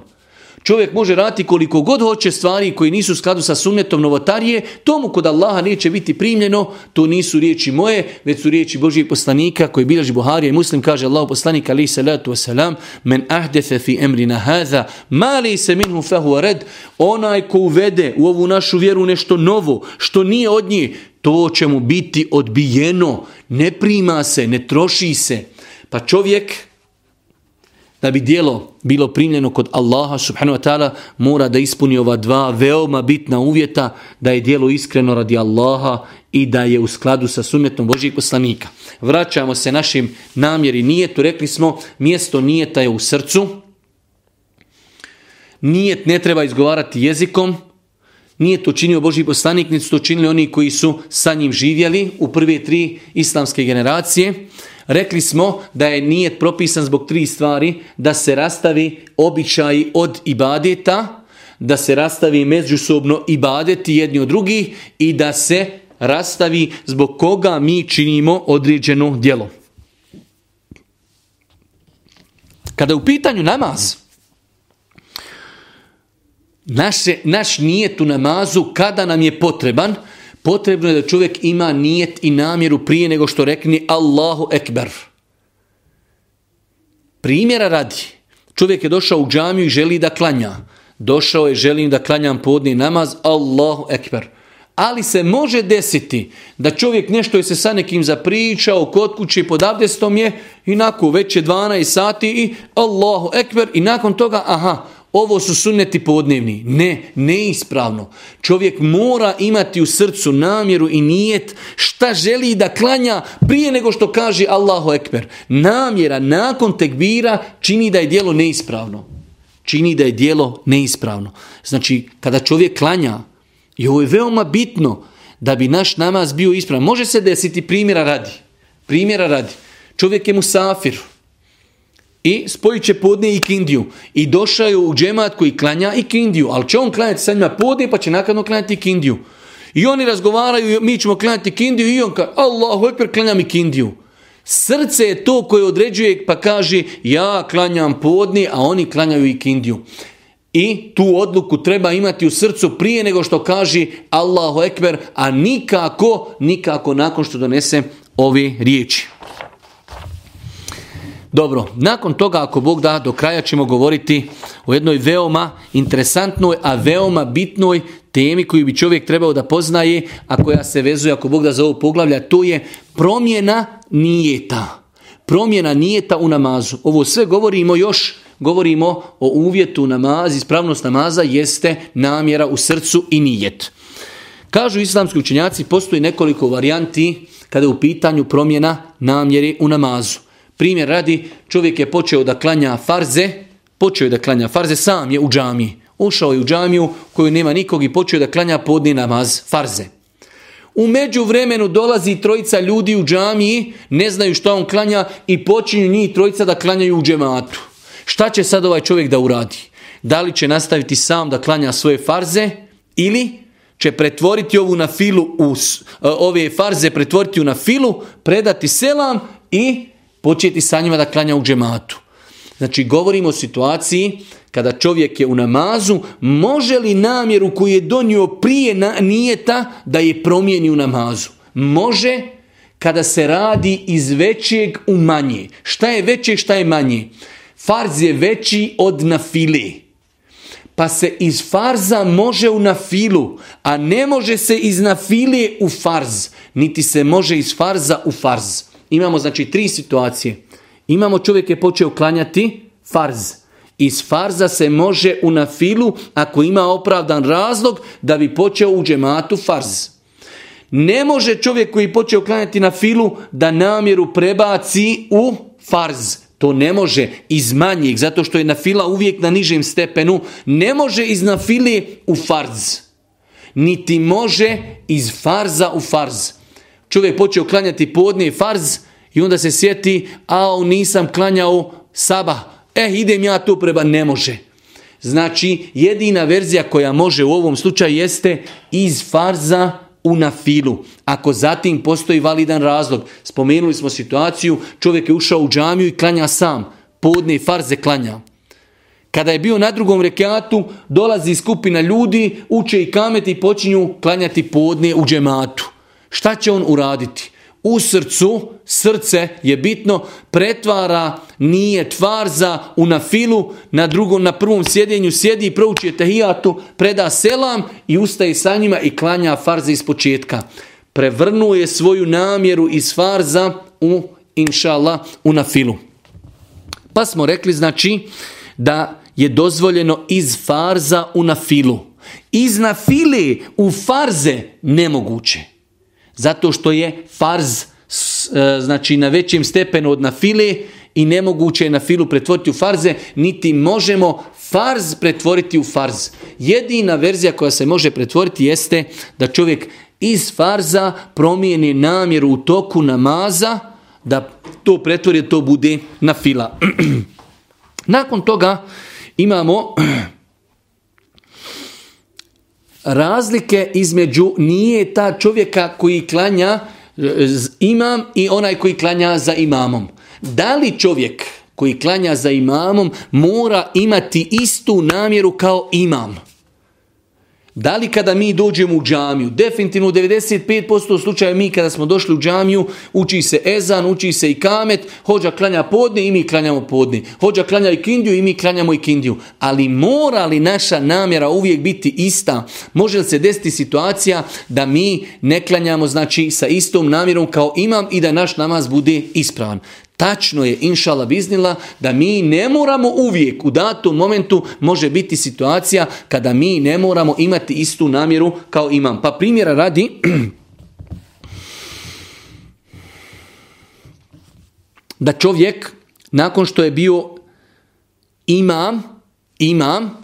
čovjek može raditi koliko god hoće stvari koji nisu u skladu sa sunnetom novotarije, tomu kod Allaha neće biti primljeno, to nisu riječi moje, već su riječi Božijeg poslanika koji bilježi Buharija i Muslim, kaže Allah poslanik li salatu wasalam, men ahdefe fi emrina mali se minhu fahu red, onaj ko uvede u ovu našu vjeru nešto novo, što nije od nje, to će mu biti odbijeno, ne prima se, ne troši se. Pa čovjek da bi dijelo bilo primljeno kod Allaha subhanahu wa ta'ala mora da ispuni ova dva veoma bitna uvjeta da je dijelo iskreno radi Allaha i da je u skladu sa sunnetom Božijeg poslanika. Vraćamo se našim namjeri nijetu, rekli smo mjesto nijeta je u srcu, nijet ne treba izgovarati jezikom, nije to činio Boži poslanik, nije to činili oni koji su sa njim živjeli u prve tri islamske generacije. Rekli smo da je nijet propisan zbog tri stvari, da se rastavi običaj od ibadeta, da se rastavi međusobno ibadeti jedni od drugih i da se rastavi zbog koga mi činimo određeno djelo. Kada je u pitanju namaz, naše, naš nijet u namazu kada nam je potreban, Potrebno je da čovjek ima nijet i namjeru prije nego što rekne Allahu Ekber. Primjera radi. Čovjek je došao u džamiju i želi da klanja. Došao je, želim da klanjam podni namaz, Allahu Ekber. Ali se može desiti da čovjek nešto je se sa nekim zapričao, kod kući, pod abdestom je, i nakon već je 12 sati i Allahu Ekber i nakon toga, aha, ovo su sunneti podnevni. Ne, neispravno. Čovjek mora imati u srcu namjeru i nijet šta želi da klanja prije nego što kaže Allahu Ekber. Namjera nakon tekbira čini da je dijelo neispravno. Čini da je dijelo neispravno. Znači, kada čovjek klanja, i ovo je veoma bitno da bi naš namaz bio ispravan. Može se desiti primjera radi. Primjera radi. Čovjek je musafir i spojit će podne i kindiju. I došao je u džemat koji klanja i kindiju, ali će on klanjati sa njima podne pa će nakadno klanjati i kindiju. I oni razgovaraju, mi ćemo klanjati kindiju i on kaže, Allahu ekber, klanjam i kindiju. Srce je to koje određuje pa kaže ja klanjam podni, a oni klanjaju i kindiju. I tu odluku treba imati u srcu prije nego što kaže Allahu ekber, a nikako, nikako nakon što donese ove riječi. Dobro, nakon toga ako Bog da do kraja ćemo govoriti o jednoj veoma interesantnoj, a veoma bitnoj temi koju bi čovjek trebao da poznaje, a koja se vezuje ako Bog da za ovo poglavlja, to je promjena nijeta. Promjena nijeta u namazu. Ovo sve govorimo još govorimo o uvjetu namaz, ispravnost namaza jeste namjera u srcu i nijet. Kažu islamski učenjaci, postoji nekoliko varijanti kada je u pitanju promjena namjere u namazu. Primjer radi, čovjek je počeo da klanja farze, počeo je da klanja farze, sam je u džamiji. Ušao je u džamiju koju nema nikog i počeo da klanja podni namaz farze. U međuvremenu dolazi trojica ljudi u džamiji, ne znaju šta on klanja i počinju njih trojica da klanjaju u džematu. Šta će sad ovaj čovjek da uradi? Da li će nastaviti sam da klanja svoje farze ili će pretvoriti ovu na filu e, ove farze pretvoriti u na filu, predati selam i početi sa njima da klanja u džematu. Znači, govorimo o situaciji kada čovjek je u namazu, može li namjeru koju je donio prije na, nijeta da je promijeni u namazu? Može kada se radi iz većeg u manje. Šta je veće, šta je manje? Farz je veći od nafile. Pa se iz farza može u nafilu, a ne može se iz nafile u farz, niti se može iz farza u farz. Imamo znači tri situacije. Imamo čovjek je počeo klanjati farz. Iz farza se može u nafilu ako ima opravdan razlog da bi počeo u džematu farz. Ne može čovjek koji počeo klanjati na filu da namjeru prebaci u farz. To ne može iz manjih, zato što je na fila uvijek na nižem stepenu. Ne može iz nafile u farz. Niti može iz farza u farz čovjek počeo klanjati podne farz i onda se sjeti, a nisam klanjao saba, eh idem ja tu preba, ne može. Znači, jedina verzija koja može u ovom slučaju jeste iz farza u nafilu. Ako zatim postoji validan razlog. Spomenuli smo situaciju, čovjek je ušao u džamiju i klanja sam. Podne farze klanja. Kada je bio na drugom rekatu, dolazi skupina ljudi, uče i kamet i počinju klanjati podne u džematu. Šta će on uraditi? U srcu, srce je bitno, pretvara nije tvarza u nafilu, na drugom, na prvom sjedenju sjedi i prouči tehijatu, preda selam i ustaje sa njima i klanja farze iz početka. Prevrnuo svoju namjeru iz farza u, inšala, u nafilu. Pa smo rekli, znači, da je dozvoljeno iz farza u nafilu. Iz nafile u farze nemoguće. Zato što je farz e, znači na većem stepenu od nafile i nemoguće je na filu pretvoriti u farze, niti možemo farz pretvoriti u farz. Jedina verzija koja se može pretvoriti jeste da čovjek iz farza promijeni namjeru u toku namaza, da to pretvori, to bude na fila. Nakon toga imamo razlike između nije ta čovjeka koji klanja e, imam i onaj koji klanja za imamom. Da li čovjek koji klanja za imamom mora imati istu namjeru kao imam? Da li kada mi dođemo u džamiju? Definitivno u 95% slučaja mi kada smo došli u džamiju uči se ezan, uči se i kamet, hođa klanja podne i mi klanjamo podne. Hođa klanja i kindiju i mi klanjamo i kindiju. Ali mora li naša namjera uvijek biti ista? Može li se desiti situacija da mi ne klanjamo znači sa istom namjerom kao imam i da naš namaz bude ispravan? Tačno je, inšala biznila, da mi ne moramo uvijek u datom momentu može biti situacija kada mi ne moramo imati istu namjeru kao imam. Pa primjera radi, da čovjek nakon što je bio imam, imam,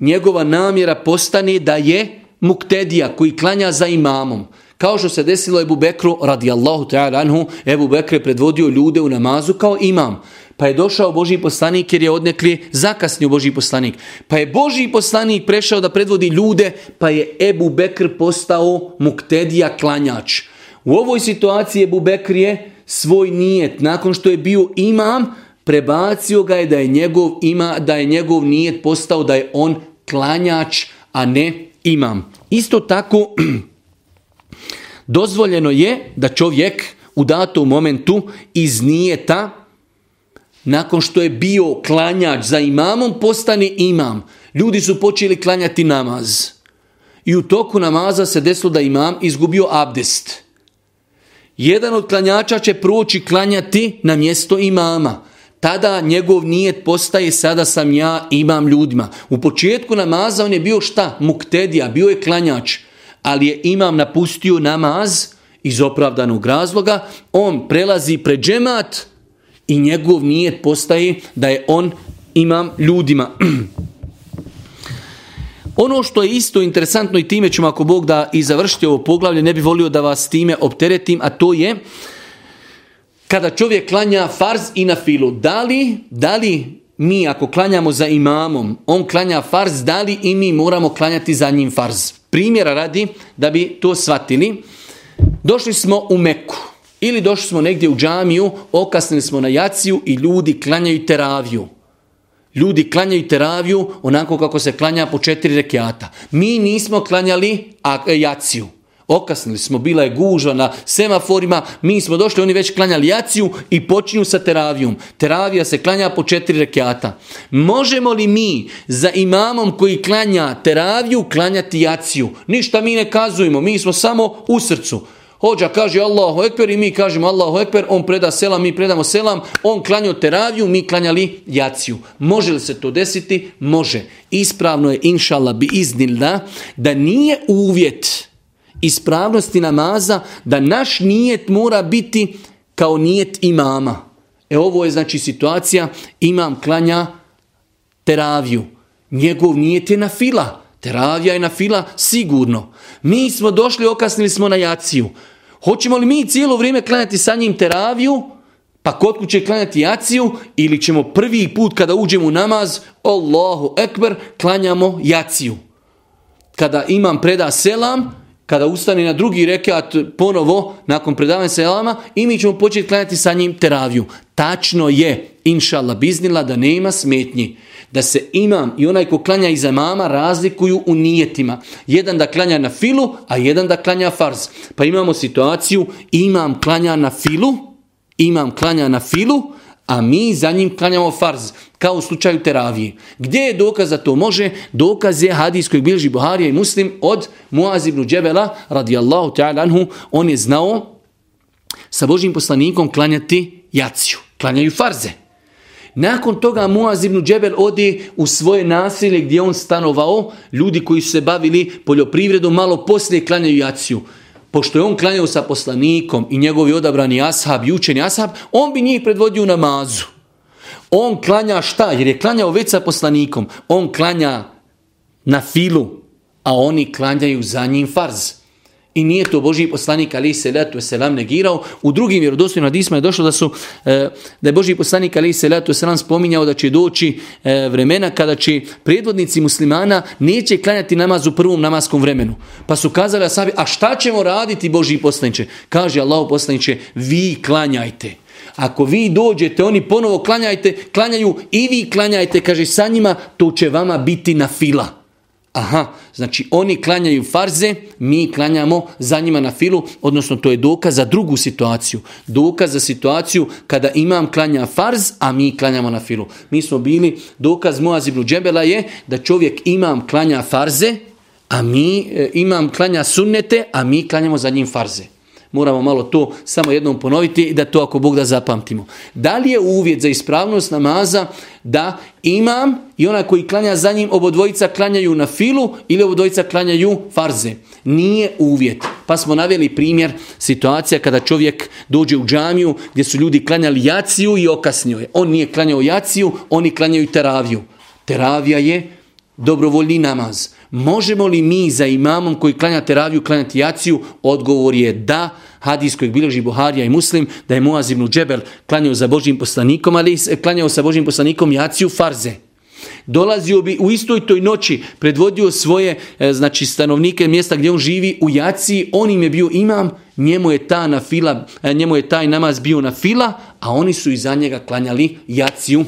njegova namjera postane da je muktedija koji klanja za imamom. Kao što se desilo Ebu Bekru, Allahu ta'ala anhu, Ebu Bekr je predvodio ljude u namazu kao imam. Pa je došao Božji poslanik jer je odnekli zakasnio Božji poslanik. Pa je Božji poslanik prešao da predvodi ljude, pa je Ebu Bekr postao muktedija klanjač. U ovoj situaciji Ebu Bekr je svoj nijet, nakon što je bio imam, prebacio ga je da je njegov ima, da je njegov nijet postao da je on klanjač, a ne imam. Isto tako Dozvoljeno je da čovjek u datom momentu iz nijeta, nakon što je bio klanjač za imamom, postane imam. Ljudi su počeli klanjati namaz. I u toku namaza se desilo da imam izgubio abdest. Jedan od klanjača će proći klanjati na mjesto imama. Tada njegov nijet postaje sada sam ja imam ljudima. U početku namaza on je bio šta? Muktedija, bio je klanjač ali je imam napustio namaz iz opravdanog razloga, on prelazi pred džemat i njegov nijet postaje da je on imam ljudima. Ono što je isto interesantno i time ćemo ako Bog da i završite ovo poglavlje, ne bi volio da vas time opteretim, a to je kada čovjek klanja farz i na filu, da li, da li mi ako klanjamo za imamom, on klanja farz, da li i mi moramo klanjati za njim farz? Primjera radi da bi to shvatili. Došli smo u Meku ili došli smo negdje u džamiju, okasnili smo na jaciju i ljudi klanjaju teraviju. Ljudi klanjaju teraviju onako kako se klanja po četiri rekiata. Mi nismo klanjali jaciju. Okasnili smo, bila je gužva na semaforima, mi smo došli, oni već klanjali jaciju i počinju sa teravijom. Teravija se klanja po četiri rekiata. Možemo li mi za imamom koji klanja teraviju klanjati jaciju? Ništa mi ne kazujemo, mi smo samo u srcu. Hođa kaže Allahu Ekber i mi kažemo Allahu Ekber, on preda selam, mi predamo selam, on klanjao teraviju, mi klanjali jaciju. Može li se to desiti? Može. Ispravno je, inšallah, bi iznilda, da nije uvjet ispravnosti namaza da naš nijet mora biti kao nijet imama. E ovo je znači situacija imam klanja teraviju. Njegov nijet je na fila. Teravija je na fila sigurno. Mi smo došli, okasnili smo na jaciju. Hoćemo li mi cijelo vrijeme klanjati sa njim teraviju? Pa kod kuće klanjati jaciju ili ćemo prvi put kada uđemo u namaz, Allahu ekber, klanjamo jaciju. Kada imam preda selam, kada ustane na drugi rekat ponovo nakon predavanja selama i mi ćemo početi klanjati sa njim teraviju. Tačno je, inšallah, biznila da nema smetnji da se imam i onaj ko klanja iza mama razlikuju u nijetima. Jedan da klanja na filu, a jedan da klanja farz. Pa imamo situaciju, imam klanja na filu, imam klanja na filu, a mi za njim klanjamo farz, kao u slučaju teravije. Gdje je dokaz za to može? Dokaz je hadis koji Bilži Buharija i Muslim od Muaz ibn Džebela, radijallahu ta'ala anhu, on je znao sa Božim poslanikom klanjati jaciju, klanjaju farze. Nakon toga Muaz ibn Džebel odi u svoje nasilje gdje on stanovao, ljudi koji su se bavili poljoprivredom, malo poslije klanjaju jaciju pošto je on klanjao sa poslanikom i njegovi odabrani ashab i učeni ashab, on bi njih predvodio na namazu. On klanja šta? Jer je klanjao već sa poslanikom. On klanja na filu, a oni klanjaju za njim farz. I nije to Božji poslanik ali se selam negirao. U drugim vjerodostojnim disma je došlo da su e, da je Boži poslanik ali se selam spominjao da će doći e, vremena kada će predvodnici muslimana neće klanjati namaz u prvom namaskom vremenu. Pa su kazali asabi, a šta ćemo raditi Božji poslaniče? Kaže Allah poslaniče, vi klanjajte. Ako vi dođete, oni ponovo klanjajte, klanjaju i vi klanjajte, kaže sa njima, to će vama biti na fila. Aha, znači oni klanjaju farze, mi klanjamo za njima na filu, odnosno to je dokaz za drugu situaciju. Dokaz za situaciju kada imam klanja farz, a mi klanjamo na filu. Mi smo bili, dokaz moja ziblu džebela je da čovjek imam klanja farze, a mi e, imam klanja sunnete, a mi klanjamo za njim farze. Moramo malo to samo jednom ponoviti i da to ako Bog da zapamtimo. Da li je uvjet za ispravnost namaza da imam i ona koji klanja za njim obodvojica klanjaju na filu ili obodvojica klanjaju farze. Nije uvjet. Pa smo naveli primjer situacija kada čovjek dođe u džamiju gdje su ljudi klanjali jaciju i okasnio je. On nije klanjao jaciju, oni klanjaju teraviju. Teravija je dobrovoljni namaz. Možemo li mi za imamom koji klanja teraviju klanjati jaciju? Odgovor je da. Hadis kojeg bilježi Buharija i Muslim, da je ibn Džebel klanjao, za Božim poslanikom, ali klanjao sa Božim poslanikom jaciju farze. Dolazio bi u istoj toj noći, predvodio svoje e, znači stanovnike mjesta gdje on živi u Jaciji, on im je bio imam, njemu je ta na e, njemu je taj namaz bio na fila, a oni su iza njega klanjali Jaciju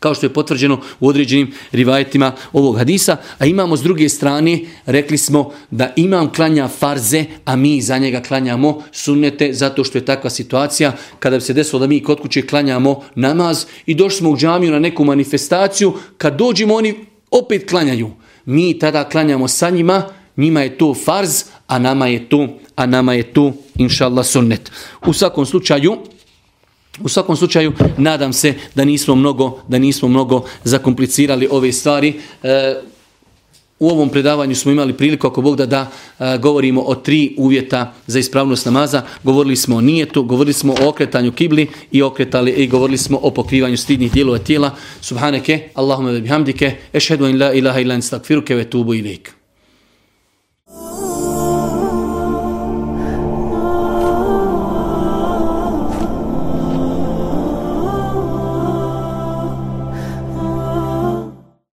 kao što je potvrđeno u određenim rivajetima ovog hadisa, a imamo s druge strane, rekli smo da imam klanja farze, a mi za njega klanjamo sunnete, zato što je takva situacija kada bi se desilo da mi kod kuće klanjamo namaz i došli smo u džamiju na neku manifestaciju, kad dođemo oni opet klanjaju. Mi tada klanjamo sa njima, njima je to farz, a nama je to, a nama je to, inšallah, sunnet. U svakom slučaju, u svakom slučaju, nadam se da nismo mnogo, da nismo mnogo zakomplicirali ove stvari. E, u ovom predavanju smo imali priliku, ako Bog da da, e, govorimo o tri uvjeta za ispravnost namaza. Govorili smo o nijetu, govorili smo o okretanju kibli i okretali i govorili smo o pokrivanju stidnih dijelova tijela. Subhaneke, Allahume bihamdike, ešhedu in la ilaha ilan stakfiruke ve tubu